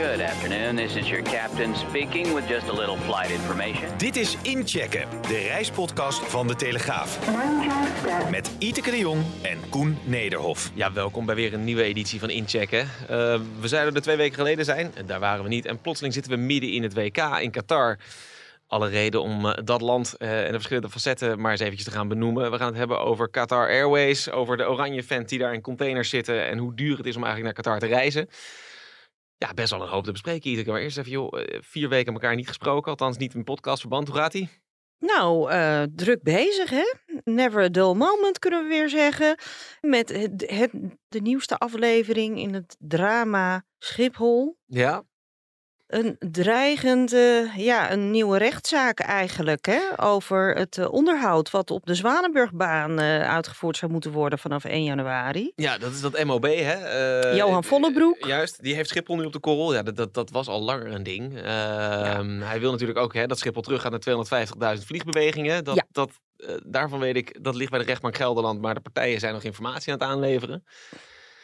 Good afternoon, this is your captain speaking with just a little flight information. Dit is Inchecken, de reispodcast van De Telegraaf. Met Iteke de Jong en Koen Nederhof. Ja, welkom bij weer een nieuwe editie van Inchecken. Uh, we zouden er twee weken geleden zijn en daar waren we niet. En plotseling zitten we midden in het WK in Qatar. Alle reden om uh, dat land uh, en de verschillende facetten maar eens eventjes te gaan benoemen. We gaan het hebben over Qatar Airways, over de oranje vent die daar in containers zitten en hoe duur het is om eigenlijk naar Qatar te reizen. Ja, best wel een hoop te bespreken. Iedere maar eerst even, joh, vier weken elkaar niet gesproken, althans niet in podcastverband. Hoe gaat ie? Nou, uh, druk bezig hè. Never a dull moment kunnen we weer zeggen. Met het, het, de nieuwste aflevering in het drama Schiphol. Ja. Een dreigende, ja, een nieuwe rechtszaak eigenlijk hè, over het uh, onderhoud wat op de Zwanenburgbaan uh, uitgevoerd zou moeten worden vanaf 1 januari. Ja, dat is dat MOB hè. Uh, Johan Vollebroek. juist, die heeft Schiphol nu op de korrel. Ja, dat, dat, dat was al langer een ding. Ja. Hij wil natuurlijk ook hè, dat Schiphol teruggaat naar 250.000 vliegbewegingen. Dat, ja. dat, daarvan weet ik, dat ligt bij de rechtbank Gelderland, maar de partijen zijn nog informatie aan het aanleveren.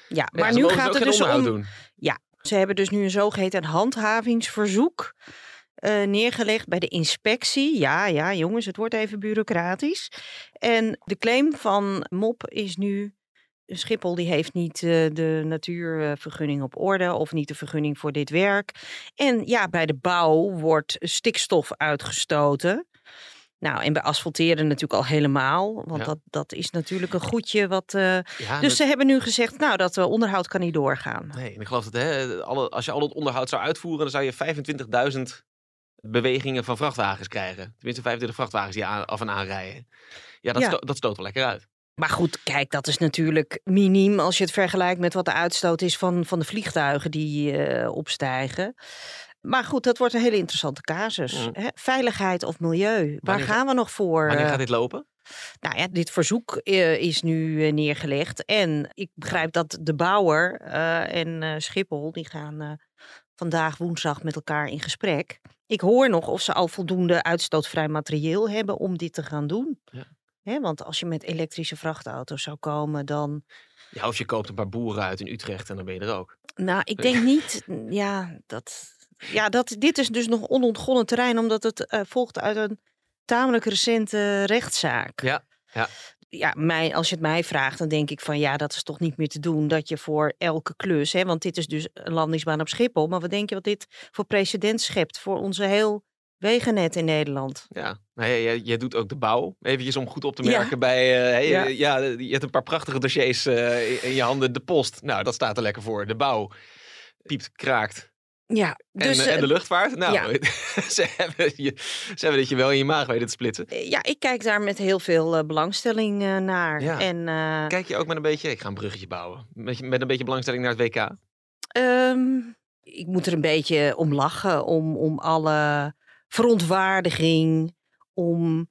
Ja, maar nu gaat het dus om... Doen. Ja, ze hebben dus nu een zogeheten handhavingsverzoek uh, neergelegd bij de inspectie. Ja, ja, jongens, het wordt even bureaucratisch. En de claim van MOP is nu. Schiphol die heeft niet uh, de natuurvergunning op orde of niet de vergunning voor dit werk. En ja, bij de bouw wordt stikstof uitgestoten. Nou, en bij asfalteren natuurlijk al helemaal. Want Ja. dat, dat is natuurlijk een goedje wat. eh, Ja, dus dat- ze hebben nu gezegd, nou, dat eh, onderhoud kan niet doorgaan. Nee, en ik geloof dat hè, alle, als je al het onderhoud zou uitvoeren, dan zou je 25.000 bewegingen van vrachtwagens krijgen. Tenminste, 25 vrachtwagens die aan, af en aan rijden. Ja, dat, Ja. sto- dat stoot wel lekker uit. Maar goed, kijk, dat is natuurlijk miniem als je het vergelijkt met wat de uitstoot is van, van de vliegtuigen die eh, opstijgen. Maar goed, dat wordt een hele interessante casus. Mm. Hè? Veiligheid of milieu, waar Wanneer gaan we nog voor? Wanneer gaat dit lopen? Nou ja, dit verzoek eh, is nu eh, neergelegd. En ik begrijp dat de bouwer eh, en Schiphol, die gaan vandaag woensdag met elkaar in gesprek. Ik hoor nog of ze al voldoende uitstootvrij materieel hebben om dit te gaan doen. Ja. Hè, want als je met elektrische vrachtauto's zou komen, dan. Ja, of je koopt een paar boeren uit in Utrecht en dan ben je er ook. Nou, ik denk niet. Ja, dat. Ja, dat, dit is dus nog onontgonnen terrein, omdat het eh, volgt uit een tamelijk recente rechtszaak. Ja, ja. Ja, mij, als je het mij vraagt, dan denk ik van ja, dat is toch niet meer te doen. Dat je voor elke klus, hè, want dit is dus een landingsbaan op Schiphol. Maar wat denk je wat dit voor precedent schept voor onze heel wegennet in Nederland? Ja, nou, jij, jij doet ook de bouw. Eventjes om goed op te Ja. merken bij... eh, hey, Ja. eh, ja, je hebt een paar prachtige dossiers eh, in- in je handen. De post, nou, dat staat er lekker voor. De bouw, piept, kraakt. Ja, dus en, eh, en de eh, luchtvaart, nou, ja. ze, hebben je, ze hebben dat je wel in je maag weten te splitsen. eh, ja, ik kijk daar met heel veel belangstelling naar. Ja. En Kijk je ook met een beetje, ik ga een bruggetje bouwen, met, met een beetje belangstelling naar het WK? Ehm, ik moet er een beetje om lachen, om, om alle verontwaardiging, om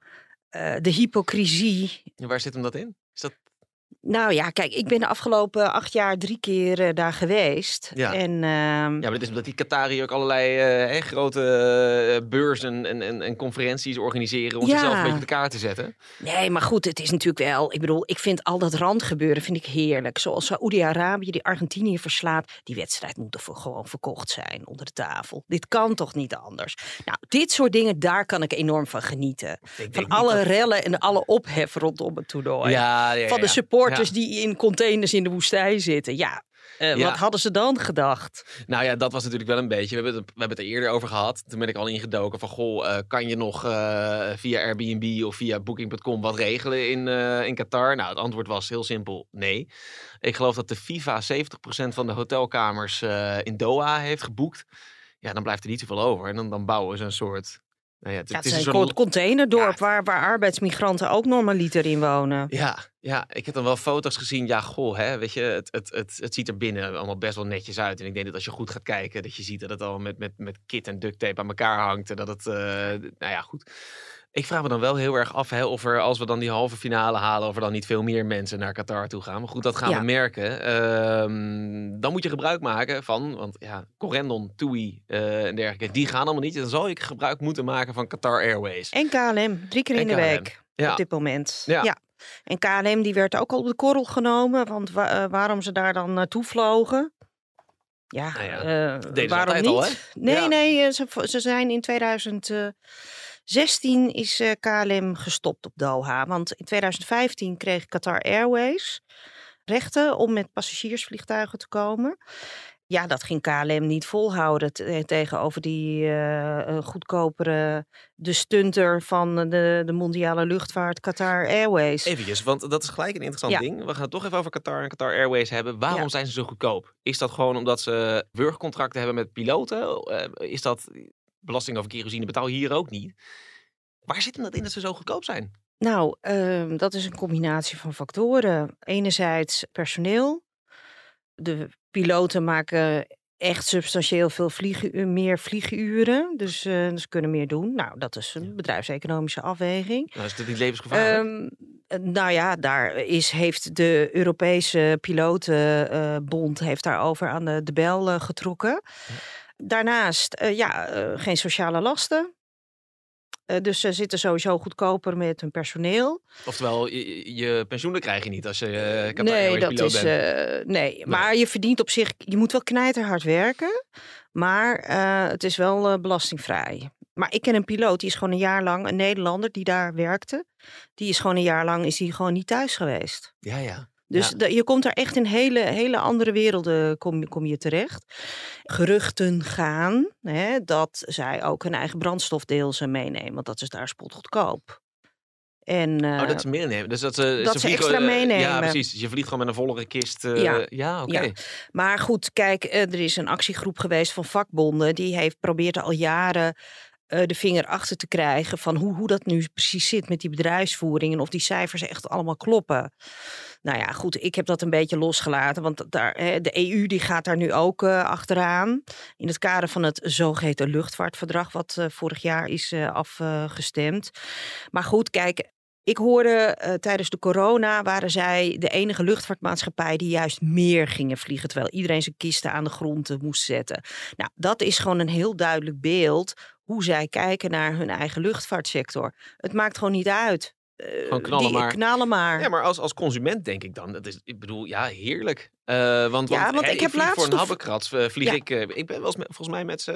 de hypocrisie. En waar zit hem dat in? Nou ja, kijk, ik ben de afgelopen acht jaar drie keer eh, daar geweest. Ja. En ehm, ja, maar dat is omdat die Qatari ook allerlei eh, hè, grote eh, beurzen en, en, en conferenties organiseren om Ja. zichzelf een beetje op de kaart te zetten. nee, maar goed, het is natuurlijk wel. Ik bedoel, ik vind al dat randgebeuren vind ik heerlijk. Zoals Saoedi-Arabië die Argentinië verslaat. Die wedstrijd moet er voor gewoon verkocht zijn onder de tafel. Dit kan toch niet anders? Nou, dit soort dingen, daar kan ik enorm van genieten. Ik Van alle dat- rellen en alle ophef rondom het toernooi. Ja, ja, van de ja. Ja. die in containers in de woestijn zitten. Ja, eh, Ja. wat hadden ze dan gedacht? Nou ja, dat was natuurlijk wel een beetje. We hebben, het, we hebben het er eerder over gehad. Toen ben ik al ingedoken van, goh, eh, kan je nog eh, via Airbnb of via Booking.com wat regelen in, in Qatar? Nou, het antwoord was heel simpel, nee. Ik geloof dat de FIFA 70% van de hotelkamers in Doha heeft geboekt. Ja, dan blijft er niet zoveel over. En dan, dan bouwen ze een soort... Nou ja, het, Ja, het het is is een soort containerdorp Ja. waar, waar arbeidsmigranten ook normaliter in wonen. Ja, ja, ik heb dan wel foto's gezien. Ja, goh, hè, weet je, het, het, het, het ziet er binnen allemaal best wel netjes uit. En ik denk dat als je goed gaat kijken, dat je ziet dat het al met, met, met kit en duct tape aan elkaar hangt. En dat het, eh, nou ja, goed. Ik vraag me dan wel heel erg af hè, of er, als we dan die halve finale halen, of er dan niet veel meer mensen naar Qatar toe gaan. Maar goed, dat gaan Ja. we merken. Ehm, dan moet je gebruik maken van, want ja, Corendon, TUI eh, en dergelijke, die gaan allemaal niet. Dan zal ik gebruik moeten maken van Qatar Airways. En KLM, drie keer in de week Ja. op dit moment. Ja. En KLM die werd ook al op de korrel genomen, want wa- eh, waarom ze daar dan naartoe vlogen? Ja, Nou ja, eh, waarom niet? al, hè? Nee, Ja. nee, ze, ze zijn in 2016 is eh, KLM gestopt op Doha. Want in 2015 kreeg Qatar Airways rechten om met passagiersvliegtuigen te komen. Ja, dat ging KLM niet volhouden te- tegenover die eh, eh, goedkopere, de stunter van de, de mondiale luchtvaart Qatar Airways. Eventjes, want dat is gelijk een interessant Ja. ding. We gaan het toch even over Qatar en Qatar Airways hebben. Waarom Ja. zijn ze zo goedkoop? Is dat gewoon omdat ze burgercontracten hebben met piloten? Eh, is dat belasting over kerosine betaal hier ook niet? Waar zit hem dat in dat ze zo goedkoop zijn? Nou, ehm, dat is een combinatie van factoren. Enerzijds personeel. De piloten maken echt substantieel veel vliegen, meer vlieguren. Dus eh, ze kunnen meer doen. Nou, dat is een bedrijfseconomische afweging. Nou, is dat niet levensgevaarlijk? Ehm, eh, nou ja, daar is, heeft de Europese pilotenbond heeft daarover aan de, de bel eh, getrokken. Daarnaast, eh, ja, eh, geen sociale lasten. Eh, dus ze zitten sowieso goedkoper met hun personeel. Oftewel, je, je pensioenen krijg je niet als je Qatar nee, dat is. nee. maar je verdient op zich. Je moet wel knijterhard werken. Maar het is wel belastingvrij. Maar ik ken een piloot, die is gewoon een jaar lang, een Nederlander die daar werkte. Die is gewoon een jaar lang is die gewoon niet thuis geweest. Ja, ja. Dus Ja. je komt daar echt in hele, hele andere werelden kom, kom je terecht. Geruchten gaan hè, dat zij ook hun eigen brandstofdeel ze meenemen. Want dat is daar spotgoedkoop. En, Oh, eh, dat ze meenemen. Dus dat ze, dat ze extra eh, Ja, meenemen. precies. Dus je vliegt gewoon met een vollere kist. eh, Ja. ja oké. Ja. Maar goed, kijk, eh, er is een actiegroep geweest van vakbonden. Die heeft probeert al jaren eh, de vinger achter te krijgen van hoe, hoe dat nu precies zit met die bedrijfsvoering. En of die cijfers echt allemaal kloppen. Nou ja, goed, ik heb dat een beetje losgelaten. Want daar, de EU die gaat daar nu ook eh, achteraan. In het kader van het zogeheten luchtvaartverdrag, wat eh, vorig jaar is eh, afgestemd. Maar goed, kijk, ik hoorde tijdens de corona waren zij de enige luchtvaartmaatschappij die juist meer gingen vliegen. Terwijl iedereen zijn kisten aan de grond moest zetten. Nou, dat is gewoon een heel duidelijk beeld hoe zij kijken naar hun eigen luchtvaartsector. Het maakt gewoon niet uit. Eh, Gewoon knallen die, maar. Knallen maar. Ja, maar als, als consument denk ik dan, dat is, ik bedoel, ja, heerlijk. Eh, want, Ja, want hè, ik heb laatst voor een habbekrats eh, vlieg Ja. ik, eh, ik ben wel eens met, volgens mij met ze,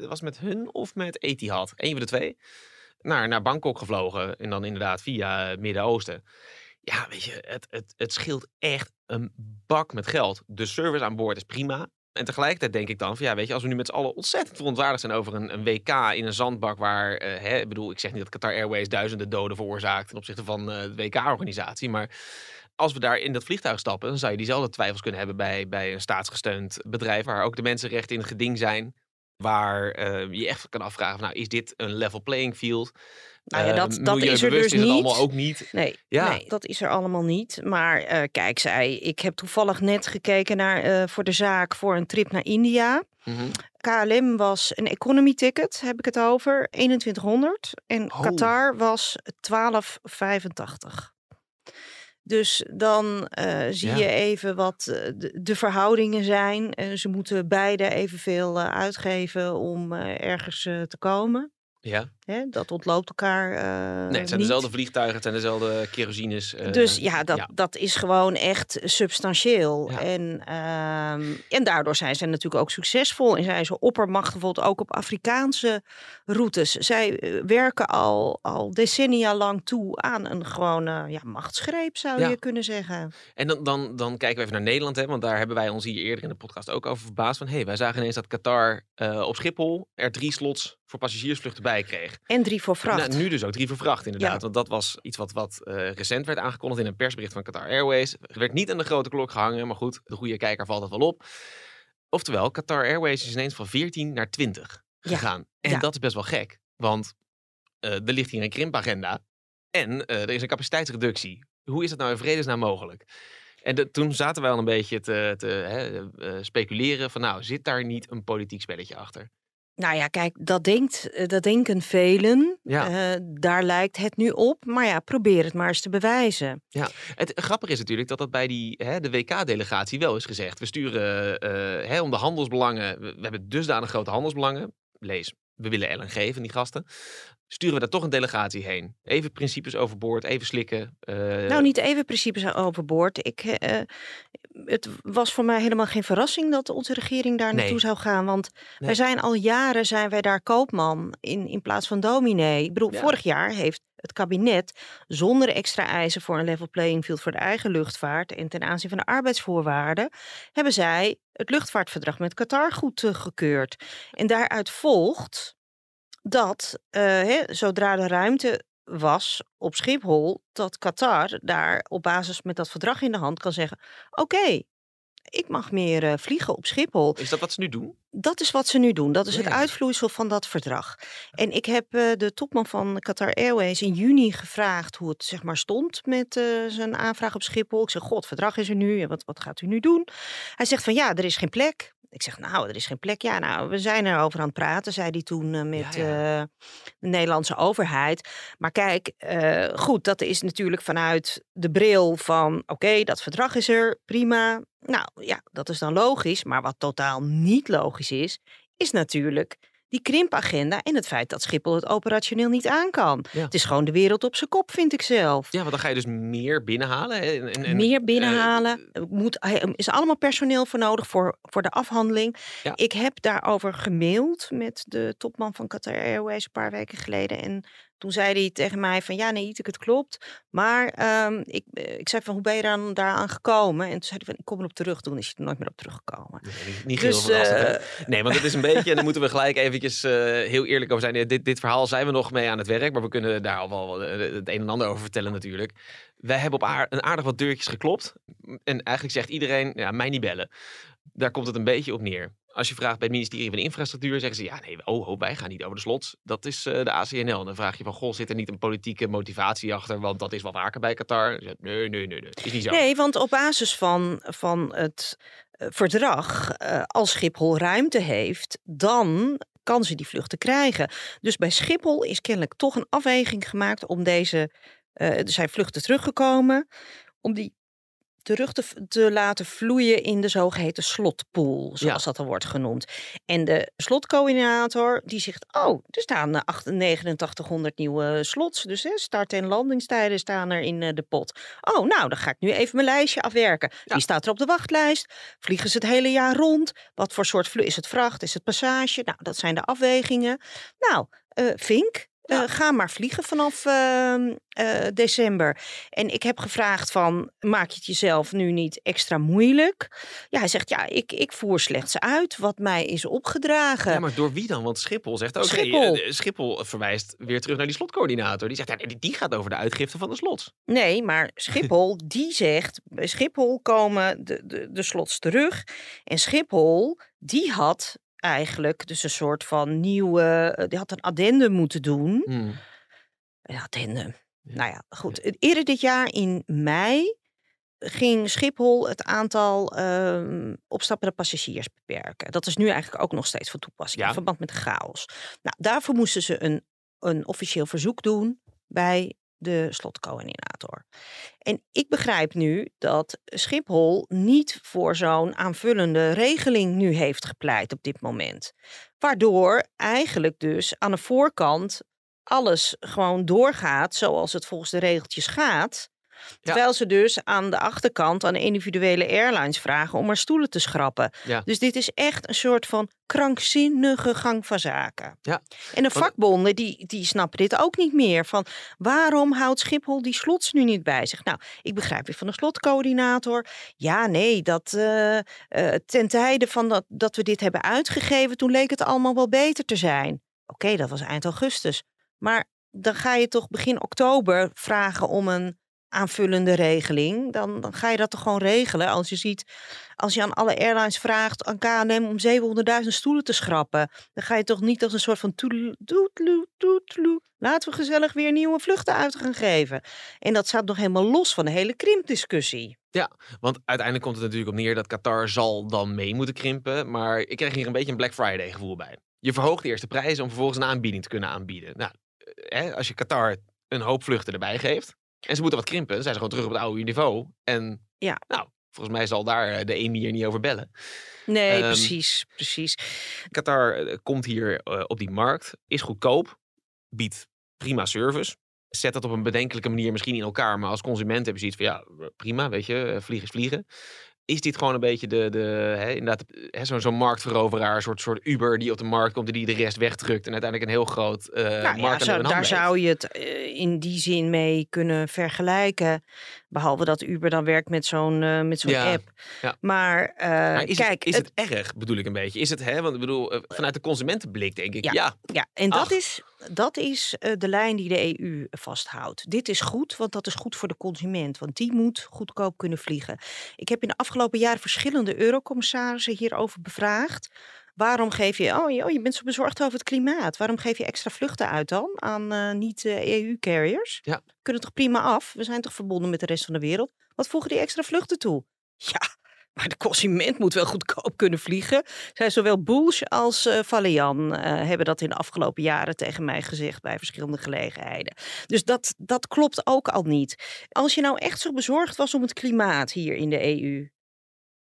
eh, was het met hun of met Etihad, een van de twee, naar, naar Bangkok gevlogen en dan inderdaad via het Midden-Oosten. Ja, weet je, het, het, het scheelt echt een bak met geld. De service aan boord is prima. En tegelijkertijd denk ik dan van ja, weet je, als we nu met z'n allen ontzettend verontwaardigd zijn over een, WK in een zandbak waar, eh, hè, ik bedoel, ik zeg niet dat Qatar Airways duizenden doden veroorzaakt ten opzichte van eh, de WK-organisatie, maar als we daar in dat vliegtuig stappen, dan zou je diezelfde twijfels kunnen hebben bij, bij een staatsgesteund bedrijf waar ook de mensenrechten in geding zijn. Waar eh, je echt kan afvragen, van, nou, is dit een level playing field? Nou ja, Eh, dat- dat is er dus is het niet. allemaal ook niet. Nee, Ja. nee, dat is er allemaal niet. Maar eh, kijk, zij, ik heb toevallig net gekeken naar eh, voor de zaak voor een trip naar India. Mhm. KLM was een economy ticket, heb ik het over, 2100. En Oh. Qatar was 1285. Dus dan zie Ja. je even wat de, de verhoudingen zijn. Eh, ze moeten beide evenveel uitgeven om ergens te komen. Ja, Dat ontloopt elkaar. eh, nee, het zijn niet. dezelfde vliegtuigen, het zijn dezelfde kerosines. eh, Dus ja dat, dat is gewoon echt substantieel. Ja. En, ehm, en daardoor zijn ze natuurlijk ook succesvol. En zijn ze oppermacht bijvoorbeeld ook op Afrikaanse routes. Zij eh, werken al, al decennia lang toe aan een gewone ja, machtsgreep, zou Ja. je kunnen zeggen. En dan, dan, dan kijken we even naar Nederland, hè, want daar hebben wij ons hier eerder in de podcast ook over verbaasd. Van, hey, wij zagen ineens dat Qatar op Schiphol er drie slots voor passagiersvluchten bij kreeg. En drie voor vracht. Nou, nu dus ook drie voor vracht, inderdaad. Ja. Want dat was iets wat, wat eh, recent werd aangekondigd in een persbericht van Qatar Airways. Er werd niet aan de grote klok gehangen, maar goed, de goede kijker valt het wel op. Oftewel, Qatar Airways is ineens van 14 naar 20 Ja. gegaan. En Ja. dat is best wel gek, want eh, er ligt hier een krimpagenda en eh, er is een capaciteitsreductie. Hoe is dat nou in vredesnaam mogelijk? En de- toen zaten wij al een beetje te, te hè, speculeren van nou, zit daar niet een politiek spelletje achter? Nou ja, kijk, dat, denkt, eh, dat denken velen. Ja. Eh, daar lijkt het nu op. Maar ja, probeer het maar eens te bewijzen. Het grappige is natuurlijk dat dat bij die, hè, de WK-delegatie wel is gezegd. We sturen eh, hè, om de handelsbelangen, we, we hebben dusdanig grote handelsbelangen. Lees, we willen LNG van die gasten. Sturen we daar toch een delegatie heen. Even principes overboord, even slikken. Nou, niet even principes overboord. Ik, het was voor mij helemaal geen verrassing dat onze regering daar naartoe Nee. zou gaan. Want wij zijn al jaren zijn wij daar koopman in, in plaats van dominee. Ik bedoel, Ja. vorig jaar heeft het kabinet zonder extra eisen voor een level playing field voor de eigen luchtvaart en ten aanzien van de arbeidsvoorwaarden, hebben zij het luchtvaartverdrag met Qatar goedgekeurd. En daaruit volgt dat eh, hè, zodra de ruimte was op Schiphol, dat Qatar daar op basis met dat verdrag in de hand kan zeggen: Oké, ik mag meer eh, vliegen op Schiphol. Is dat wat ze nu doen? Dat is wat ze nu doen. Dat is het uitvloeisel van dat verdrag. En ik heb eh, de topman van Qatar Airways in juni gevraagd hoe het zeg maar stond met eh, zijn aanvraag op Schiphol. Ik zeg, god, verdrag is er nu. En wat, wat gaat u nu doen? Hij zegt van ja, er is geen plek. Ik zeg, nou, er is geen plek. Ja, nou, we zijn erover aan het praten, zei hij toen eh, met Ja, eh, de Nederlandse overheid. Maar kijk, eh, goed, dat is natuurlijk vanuit de bril van, oké, dat verdrag is er, prima. Nou ja, dat is dan logisch. Maar wat totaal niet logisch is, is natuurlijk die krimpagenda en het feit dat Schiphol het operationeel niet aan kan. Ja. Het is gewoon de wereld op zijn kop, vind ik zelf. Ja, want dan ga je dus meer binnenhalen. En, en- en, Meer eh, binnenhalen. Er moet, is allemaal personeel voor nodig voor, voor de afhandeling. Ja. Ik heb daarover gemaild met de topman van Qatar Airways een paar weken geleden. En toen zei hij tegen mij van ja, nee, Itek, het klopt. Maar ehm, ik, eh, ik zei van hoe ben je dan daaraan gekomen? En toen zei hij van ik kom erop terug. Toen is hij er nooit meer op teruggekomen. Nee, niet, Dus, heel eh, Nee, want het is een beetje, en daar moeten we gelijk eventjes eh, heel eerlijk over zijn. Dit, dit verhaal zijn we nog mee aan het werk, maar we kunnen daar al wel eh, het een en ander over vertellen natuurlijk. Wij hebben op een aardig wat deurtjes geklopt. En eigenlijk zegt iedereen, ja, mij niet bellen. Daar komt het een beetje op neer. Als je vraagt bij het ministerie van Infrastructuur, zeggen ze ja, nee, oh, oh, wij gaan niet over de slots. Dat is eh, de ACNL. Dan vraag je van, goh, zit er niet een politieke motivatie achter? Want dat is wat vaker bij Qatar. Nee, nee, nee, nee, is niet zo. Nee, want op basis van, van het eh, verdrag, eh, als Schiphol ruimte heeft, dan kan ze die vluchten krijgen. Dus bij Schiphol is kennelijk toch een afweging gemaakt om deze, eh, er zijn vluchten teruggekomen, om die terug te, te laten vloeien in de zogeheten slotpool, zoals dat dan wordt genoemd. En de slotcoördinator die zegt, oh, er staan eh, acht- 8900 nieuwe slots, dus hè, start- en landingstijden staan er in eh, de pot. Oh, nou, dan ga ik nu even mijn lijstje afwerken. Ja. Die staat er op de wachtlijst. Vliegen ze het hele jaar rond? Wat voor soort vlucht is het vracht? Is het passage? Nou, dat zijn de afwegingen. Nou, eh Vink, eh, ga maar vliegen vanaf ehm, eh, december. En ik heb gevraagd van, maak je het jezelf nu niet extra moeilijk? Ja, hij zegt, ja, ik, ik voer slechts uit wat mij is opgedragen. Ja, maar door wie dan? Want Schiphol zegt ook. Schiphol. Schiphol. Schiphol verwijst weer terug naar die slotcoördinator. Die zegt, ja, nee, die gaat over de uitgifte van de slots. Nee, maar Schiphol die zegt, bij Schiphol komen de, de, de slots terug. En Schiphol die had eigenlijk dus een soort van nieuwe, eh, die had een addendum moeten doen. Een addendum. Ja. Nou ja, goed. Eerder dit jaar in mei ging Schiphol het aantal ehm, opstappende passagiers beperken. Dat is nu eigenlijk ook nog steeds van toepassing Ja. in verband met de chaos. Nou, daarvoor moesten ze een, een officieel verzoek doen bij de slotcoördinator. En ik begrijp nu dat Schiphol niet voor zo'n aanvullende regeling nu heeft gepleit op dit moment. Waardoor eigenlijk dus aan de voorkant alles gewoon doorgaat zoals het volgens de regeltjes gaat. Terwijl ze dus aan de achterkant aan individuele airlines vragen om maar stoelen te schrappen. Ja. Dus dit is echt een soort van krankzinnige gang van zaken. Ja, En de vakbonden die, die snappen dit ook niet meer. Van waarom houdt Schiphol die slots nu niet bij zich? Nou, ik begrijp weer van de slotcoördinator. Ja, nee, dat eh, eh, ten tijde van dat, dat we dit hebben uitgegeven, toen leek het allemaal wel beter te zijn. Oké, dat was eind augustus. Maar dan ga je toch begin oktober vragen om een aanvullende regeling. Dan, dan ga je dat toch gewoon regelen. Als je ziet, als je aan alle airlines vraagt aan KLM om 700.000 stoelen te schrappen. Dan ga je toch niet als een soort van toedeloe. Laten we gezellig weer nieuwe vluchten uit gaan geven. En dat staat nog helemaal los van de hele krimpdiscussie. Want uiteindelijk komt het natuurlijk op neer dat Qatar zal dan mee moeten krimpen. Maar ik krijg hier een beetje een Black Friday gevoel bij. Je verhoogt eerst de prijzen om vervolgens een aanbieding te kunnen aanbieden. Nou, eh, hè, als je Qatar een hoop vluchten erbij geeft en ze moeten wat krimpen, dan zijn ze gewoon terug op het oude niveau. En Ja. nou, volgens mij zal daar eh, de emir niet over bellen. Nee, Ehm, precies, precies. Qatar eh, komt hier eh, op die markt, is goedkoop, biedt prima service. Zet dat op een bedenkelijke manier misschien in elkaar. Maar als consument heb je zoiets van ja, prima, weet je, vliegen is vliegen. Is dit gewoon een beetje de, de hè, inderdaad, hè, zo'n zo'n marktveroveraar, een soort, soort Uber die op de markt komt en die de rest wegdrukt en uiteindelijk een heel groot uh, nou, markt ja, zo, Daar zou je het uh, in die zin mee kunnen vergelijken. Behalve dat Uber dan werkt met zo'n uh, met zo'n Ja, app. ja. Maar, Maar is, kijk, het, is het, erg, bedoel ik een beetje? Is het, hè, want ik bedoel, vanuit de consumentenblik denk ik, Ja. ja, Ja, en dat Ach. is, dat is eh, de lijn die de EU vasthoudt. Dit is goed, want dat is goed voor de consument. Want die moet goedkoop kunnen vliegen. Ik heb in de afgelopen jaren verschillende eurocommissarissen hierover bevraagd. Waarom geef je, oh, je- oh, je bent zo bezorgd over het klimaat. Waarom geef je extra vluchten uit dan aan eh, niet-EU-carriers? Ja. Kunnen toch prima af? We zijn toch verbonden met de rest van de wereld? Wat voegen die extra vluchten toe? Ja, maar de consument moet wel goedkoop kunnen vliegen. Zij zowel Bush als Valian eh, hebben dat in de afgelopen jaren tegen mij gezegd bij verschillende gelegenheden. Dus dat, dat klopt ook al niet. Als je nou echt zo bezorgd was om het klimaat hier in de EU,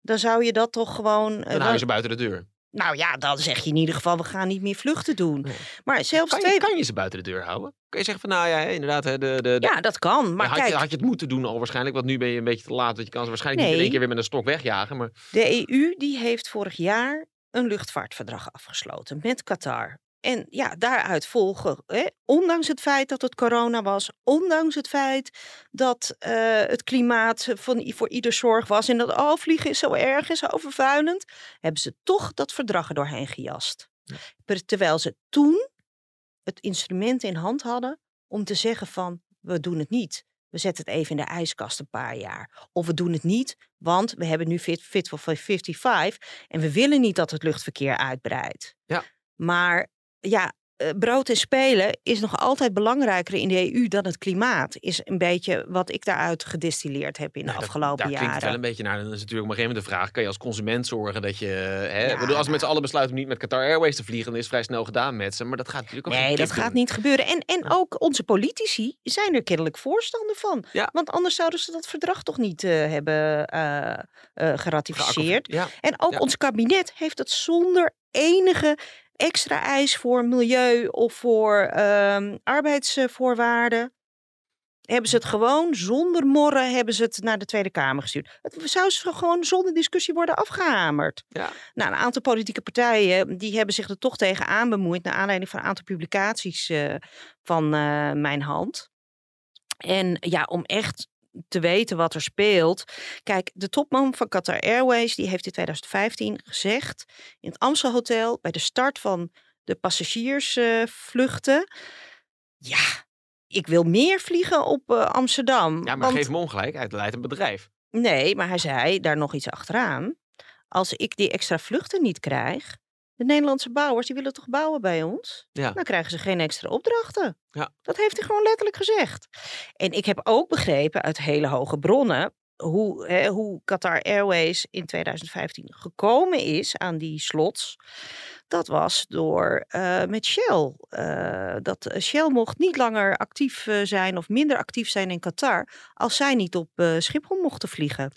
dan zou je dat toch gewoon. eh, dan hou dan- je ze buiten de deur. Nou ja, dan zeg je in ieder geval, we gaan niet meer vluchten doen. Nee. Maar zelfs Kan je, twee. kan je ze buiten de deur houden? Kun je zeggen van, nou ja, inderdaad, de, de, de- Ja, dat kan. Maar had, kijk, je, had je het moeten doen al waarschijnlijk, want nu ben je een beetje te laat. Want je kan ze waarschijnlijk niet in één keer weer met een stok wegjagen. Maar De EU die heeft vorig jaar een luchtvaartverdrag afgesloten met Qatar. En ja, daaruit volgen, hè, ondanks het feit dat het corona was, ondanks het feit dat eh, het klimaat van, voor ieder zorg was en dat oh, vliegen is zo erg en zo vervuilend, hebben ze toch dat verdrag er doorheen gejast. Terwijl ze toen het instrument in hand hadden om te zeggen van we doen het niet. We zetten het even in de ijskast een paar jaar. Of we doen het niet, want we hebben nu Fit, fit for 55 en we willen niet dat het luchtverkeer uitbreidt. Ja. Maar ja, eh, brood en spelen is nog altijd belangrijker in de EU dan het klimaat. Is een beetje wat ik daaruit gedistilleerd heb in de Nou, dat- afgelopen daar klinkt wel jaren. een beetje naar. Dan is natuurlijk op een gegeven moment de vraag: kan je als consument zorgen dat je. Hè, Ja, bedoel, als we met z'n allen besluiten om niet met Qatar Airways te vliegen, dan is het vrij snel gedaan met ze. Maar dat gaat natuurlijk ook Nee, dat gaat niet gebeuren. En, en Ja. ook onze politici zijn er kennelijk voorstander van. Ja. Want anders zouden ze dat verdrag toch niet eh, hebben eh, geratificeerd. Ja, En ook ons kabinet heeft het zonder enige extra eis voor milieu of voor ehm, arbeidsvoorwaarden. Hebben ze het gewoon zonder morren hebben ze het naar de Tweede Kamer gestuurd. Het zou ze gewoon zonder discussie worden afgehamerd. ja. Nou, een aantal politieke partijen die hebben zich er toch tegen aan bemoeid naar aanleiding van een aantal publicaties eh, van eh, mijn hand. En ja, om echt te weten wat er speelt. Kijk, de topman van Qatar Airways die heeft in 2015 gezegd in het Amstel Hotel bij de start van de passagiersvluchten. ja, ik wil meer vliegen op eh, Amsterdam. ja, maar want- geef hem ongelijk. Hij leidt een bedrijf. Nee, maar hij zei daar nog iets achteraan. Als ik die extra vluchten niet krijg, de Nederlandse bouwers die willen toch bouwen bij ons? Ja. Dan krijgen ze geen extra opdrachten. Ja. Dat heeft hij gewoon letterlijk gezegd. En ik heb ook begrepen uit hele hoge bronnen hoe, hè, hoe Qatar Airways in 2015 gekomen is aan die slots. Dat was door eh, met Shell. eh, dat eh, Shell mocht niet langer actief zijn of minder actief zijn in Qatar als zij niet op Schiphol mochten vliegen.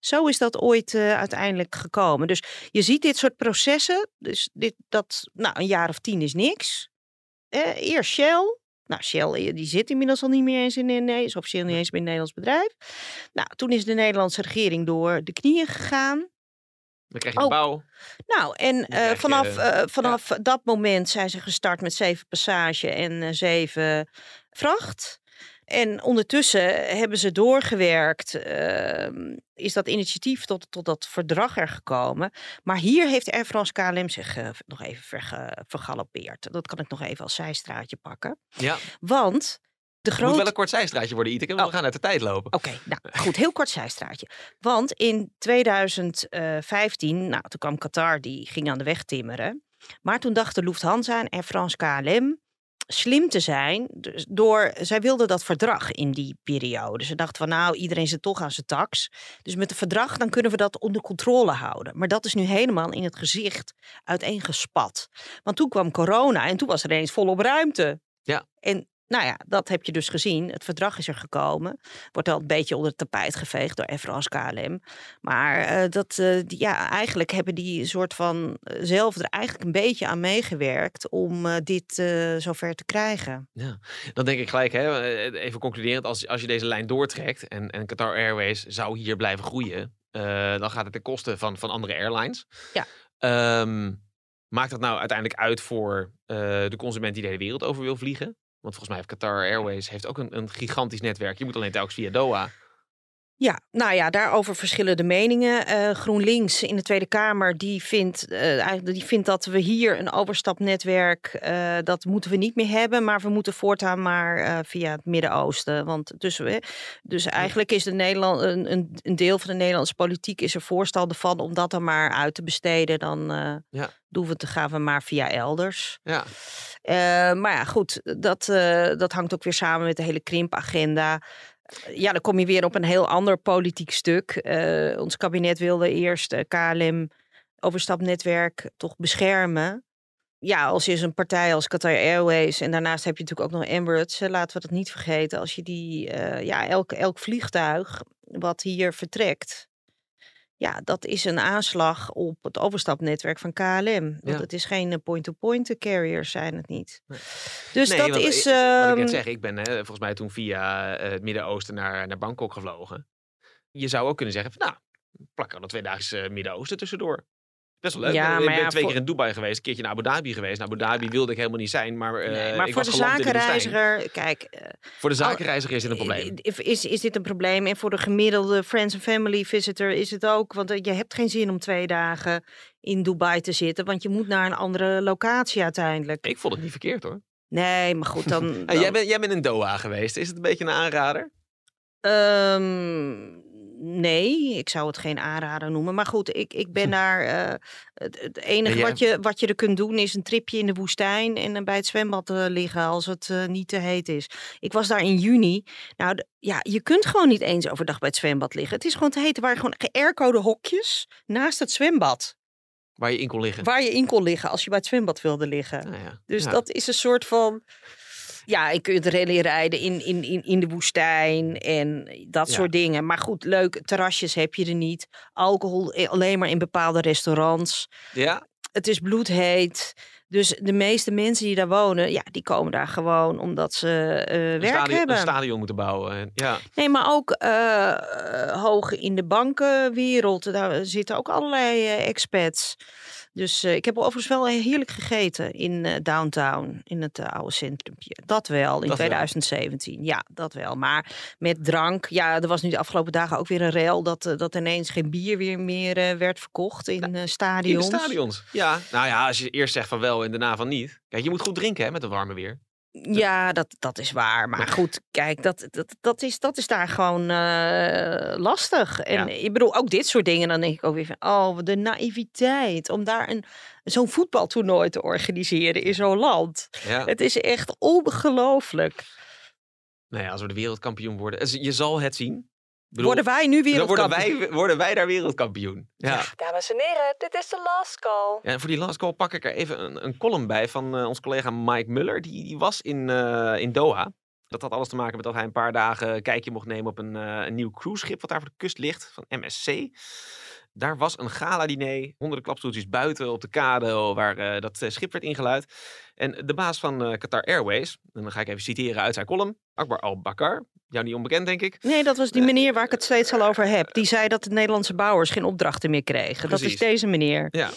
Zo is dat ooit uiteindelijk gekomen. Dus je ziet dit soort processen. Dus dit, dat, nou, een jaar of tien is niks. Eh, eerst Shell. Nou, Shell die zit inmiddels al niet meer eens in, in is officieel niet eens meer een Nederlands bedrijf. Nou, toen is de Nederlandse regering door de knieën gegaan. Dan krijg je Oh. bouw. Nou, en eh, je, vanaf, eh, eh, vanaf dat moment zijn ze gestart met zeven passage en zeven vracht. En ondertussen hebben ze doorgewerkt, ehm, is dat initiatief tot, tot dat verdrag er gekomen. Maar hier heeft Air France KLM zich nog even vergalopeerd. Dat kan ik nog even als zijstraatje pakken. Ja. Want de Het moet wel een kort zijstraatje worden, Iteke. want Oh. We gaan uit de tijd lopen. Oké, nou goed, heel kort zijstraatje. Want in 2015, nou, toen kwam Qatar, die ging aan de weg timmeren. Maar toen dachten Lufthansa en Air France KLM slim te zijn. Dus door, zij wilden dat verdrag in die periode. Ze dachten van nou, iedereen zit toch aan zijn tax. Dus met het verdrag dan kunnen we dat onder controle houden. Maar dat is nu helemaal in het gezicht uiteengespat. Want toen kwam corona en toen was er ineens volop ruimte. Ja. En nou ja, dat heb je dus gezien. Het verdrag is er gekomen. Wordt al een beetje onder het tapijt geveegd door France KLM. Maar eh, dat, eh, die, ja, eigenlijk hebben die soort van eh, zelf er eigenlijk een beetje aan meegewerkt om dit zover te krijgen. Dan denk ik gelijk, hè, even concluderend, als, als je deze lijn doortrekt en, en Qatar Airways zou hier blijven groeien. dan gaat het ten koste van, van andere airlines. Ja. Ehm, maakt dat nou uiteindelijk uit voor de consument die de hele wereld over wil vliegen? Want volgens mij heeft Qatar Airways heeft ook een, een gigantisch netwerk. Je moet alleen telkens via Doha. Ja, nou ja, daarover verschillen de meningen. Eh, GroenLinks in de Tweede Kamer die vindt, eigenlijk, die vindt dat we hier een overstapnetwerk, eh, dat moeten we niet meer hebben, maar we moeten voortaan maar via het Midden-Oosten. Want dus, we, dus eigenlijk is de Nederland, een, een, deel van de Nederlandse politiek is er voorstander van om dat dan maar uit te besteden. Dan Ja. doen we het, gaan we maar via elders. Ja. Maar ja, goed, dat, dat hangt ook weer samen met de hele krimpagenda. Ja, dan kom je weer op een heel ander politiek stuk. Eh, ons kabinet wilde eerst eh, KLM overstapnetwerk toch beschermen. Ja, als je zo'n partij als Qatar Airways en daarnaast heb je natuurlijk ook nog Emirates, eh, laten we dat niet vergeten. Als je die, ja, elk, elk vliegtuig wat hier vertrekt, ja, dat is een aanslag op het overstapnetwerk van KLM. Want Ja. het is geen eh, point-to-point carriers, zijn het niet. Nee. Dus Nee, dat want, is. eh, Wat ik ehm, net zeg, ik ben hè, volgens mij toen via eh, het Midden-Oosten naar, naar Bangkok gevlogen. Je zou ook kunnen zeggen van nou, plak dan twee dagen Midden-Oosten tussendoor. Best wel leuk. Ja, ik ben ja, twee voor- keer in Dubai geweest, een keertje naar Abu Dhabi geweest. Naar Abu Dhabi wilde ik helemaal niet zijn, maar, eh, nee, maar ik voor was de zakenreiziger, kijk, eh, Voor de al- zakenreiziger is dit een probleem. Is, is, dit een probleem? En voor de gemiddelde friends and family visitor is het ook. Want eh, je hebt geen zin om twee dagen in Dubai te zitten. Want je moet naar een andere locatie uiteindelijk. Ik vond het niet verkeerd hoor. Nee, maar goed, dan... Dan- jij, bent, jij bent in Doha geweest. Is het een beetje een aanrader? Ehm, nee, ik zou het geen aanrader noemen. Maar goed, ik, ik ben daar. eh, het, het enige wat, je, wat je er kunt doen is een tripje in de woestijn en dan bij het zwembad eh, liggen als het eh, niet te heet is. Ik was daar in juni. Nou, ja, je kunt gewoon niet eens overdag bij het zwembad liggen. Het is gewoon te heet. Er waren gewoon geaircode hokjes naast het zwembad. Waar je in kon liggen. Waar je in kon liggen als je bij het zwembad wilde liggen. Nou ja, Dus ja. dat is een soort van. Ja, je kunt rally rijden in, in, in, in de woestijn en dat Ja. soort dingen. Maar goed, leuk, terrasjes heb je er niet. Alcohol eh, alleen maar in bepaalde restaurants. Ja? Het is bloedheet. Dus de meeste mensen die daar wonen, ja, die komen daar gewoon omdat ze eh, Een werk stadion, hebben. een stadion moeten bouwen. Ja. Nee, maar ook eh, hoog in de bankenwereld. Daar zitten ook allerlei eh, expats. Dus eh, ik heb overigens wel heerlijk gegeten in eh, downtown, in het eh, oude centrumpje. Dat wel, in Dat wel. 2017. Ja, dat wel. Maar met drank, ja, er was nu de afgelopen dagen ook weer een rel dat, dat ineens geen bier weer meer werd verkocht in In stadions. de stadions. Ja, nou ja, als je eerst zegt van wel en daarna van niet. Kijk, je moet goed drinken hè, met het warme weer. Ja, dat, dat is waar. Maar goed, kijk, dat, dat, dat, is, dat is daar gewoon eh, lastig. En Ja. ik bedoel, ook dit soort dingen, dan denk ik ook weer van, oh, de naïviteit om daar een zo'n voetbaltoernooi te organiseren in zo'n land. Ja. Het is echt ongelooflijk. Nou ja, als we de wereldkampioen worden. dus Je zal het zien. Bedoel, Worden wij nu dan worden wereldkampioen? wij, worden wij daar wereldkampioen. Ja. Dames en heren, dit is de last call. Ja, en voor die last call pak ik er even een, een column bij van eh, onze collega Mike Muller. Die, die was in, eh, in Doha. Dat had alles te maken met dat hij een paar dagen een kijkje mocht nemen op een, eh, een nieuw cruiseschip wat daar voor de kust ligt, van MSC. Daar was een gala-diner, honderden klapstoeltjes buiten op de kade waar eh, dat eh, schip werd ingeluid. En de baas van Qatar Airways, en dan ga ik even citeren uit zijn column, Akbar al-Bakar, jou niet onbekend denk ik. Nee, dat was die meneer waar ik het steeds al over heb. Die zei dat de Nederlandse bouwers geen opdrachten meer kregen. Dat is deze meneer. Ja.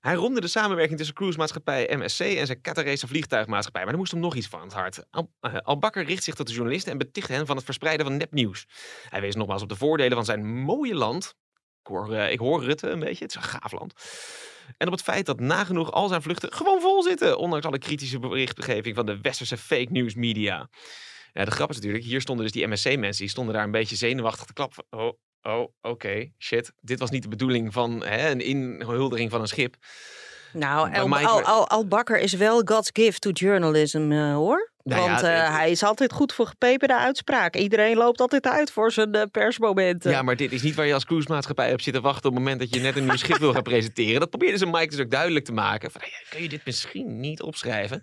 Hij romde de samenwerking tussen cruisemaatschappij MSC en zijn Qatarese vliegtuigmaatschappij. Maar er moest hem nog iets van het hart. Al, eh, Al-Bakker richt zich tot de journalisten en beticht hen van het verspreiden van nepnieuws. Hij wees nogmaals op de voordelen van zijn mooie land. Ik hoor, eh, ik hoor Rutte een beetje, het is een gaaf land. En op het feit dat nagenoeg al zijn vluchten gewoon vol zitten. Ondanks alle kritische berichtgeving van de westerse fake news media. Ja, de grap is natuurlijk, hier stonden dus die MSC-mensen, die stonden daar een beetje zenuwachtig te van, Oh, oh, oké, shit. Dit was niet de bedoeling van hè, een inhuldiging van een schip. Nou, Al, Mike Al, werd- Al, Al Bakker is wel God's gift to journalism, eh, hoor. Nou ja, Want het- eh, hij is altijd goed voor gepeperde uitspraken. Iedereen loopt altijd uit voor zijn eh, persmomenten. Ja, maar dit is niet waar je als cruisemaatschappij op zit te wachten op het moment dat je net een nieuw schip wil gaan presenteren. Dat probeerde ze Mike dus ook duidelijk te maken. Van, hey, kun je dit misschien niet opschrijven?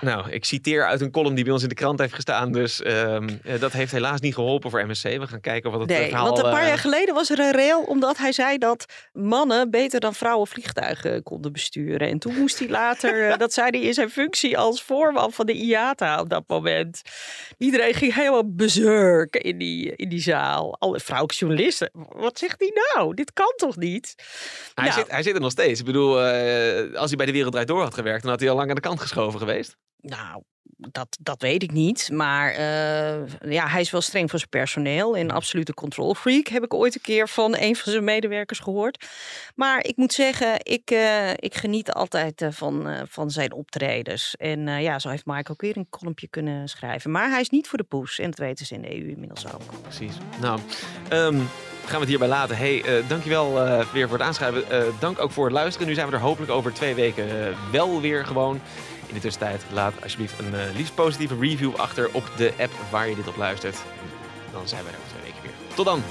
Nou, ik citeer uit een column die bij ons in de krant heeft gestaan. Dus ehm, eh, dat heeft helaas niet geholpen voor MSC. We gaan kijken wat het Nee, verhaal... want een paar eh, jaar geleden was er een rail omdat hij zei dat mannen beter dan vrouwen vliegtuigen konden besturen. En toen moest hij later, eh, dat zei hij in zijn functie als voorman van de IATA op dat moment. Iedereen ging helemaal bezurk in die, in die zaal. Alle vrouwelijke journalisten. Wat zegt hij nou? Dit kan toch niet? hij, Nou. zit, hij zit er nog steeds. Ik bedoel, als hij bij de Wereld Draait Door had gewerkt... dan had hij al lang aan de kant geschoven geweest. Nou, dat, dat weet ik niet. Maar eh, ja, hij is wel streng voor zijn personeel. En absolute control freak heb ik ooit een keer van een van zijn medewerkers gehoord. Maar ik moet zeggen, ik, eh, ik geniet altijd eh, van, van zijn optredens. En ja, zo heeft Mike ook weer een kolompje kunnen schrijven. Maar hij is niet voor de poes. En dat weten ze in de EU inmiddels ook. Precies. Nou, ehm, gaan we het hierbij laten. Hey, dankjewel weer voor het aanschrijven. Dank ook voor het luisteren. Nu zijn we er hopelijk over twee weken wel weer gewoon. In de tussentijd laat alsjeblieft een eh, liefst positieve review achter op de app waar je dit op luistert. Dan zijn we er over twee weken weer. Tot dan!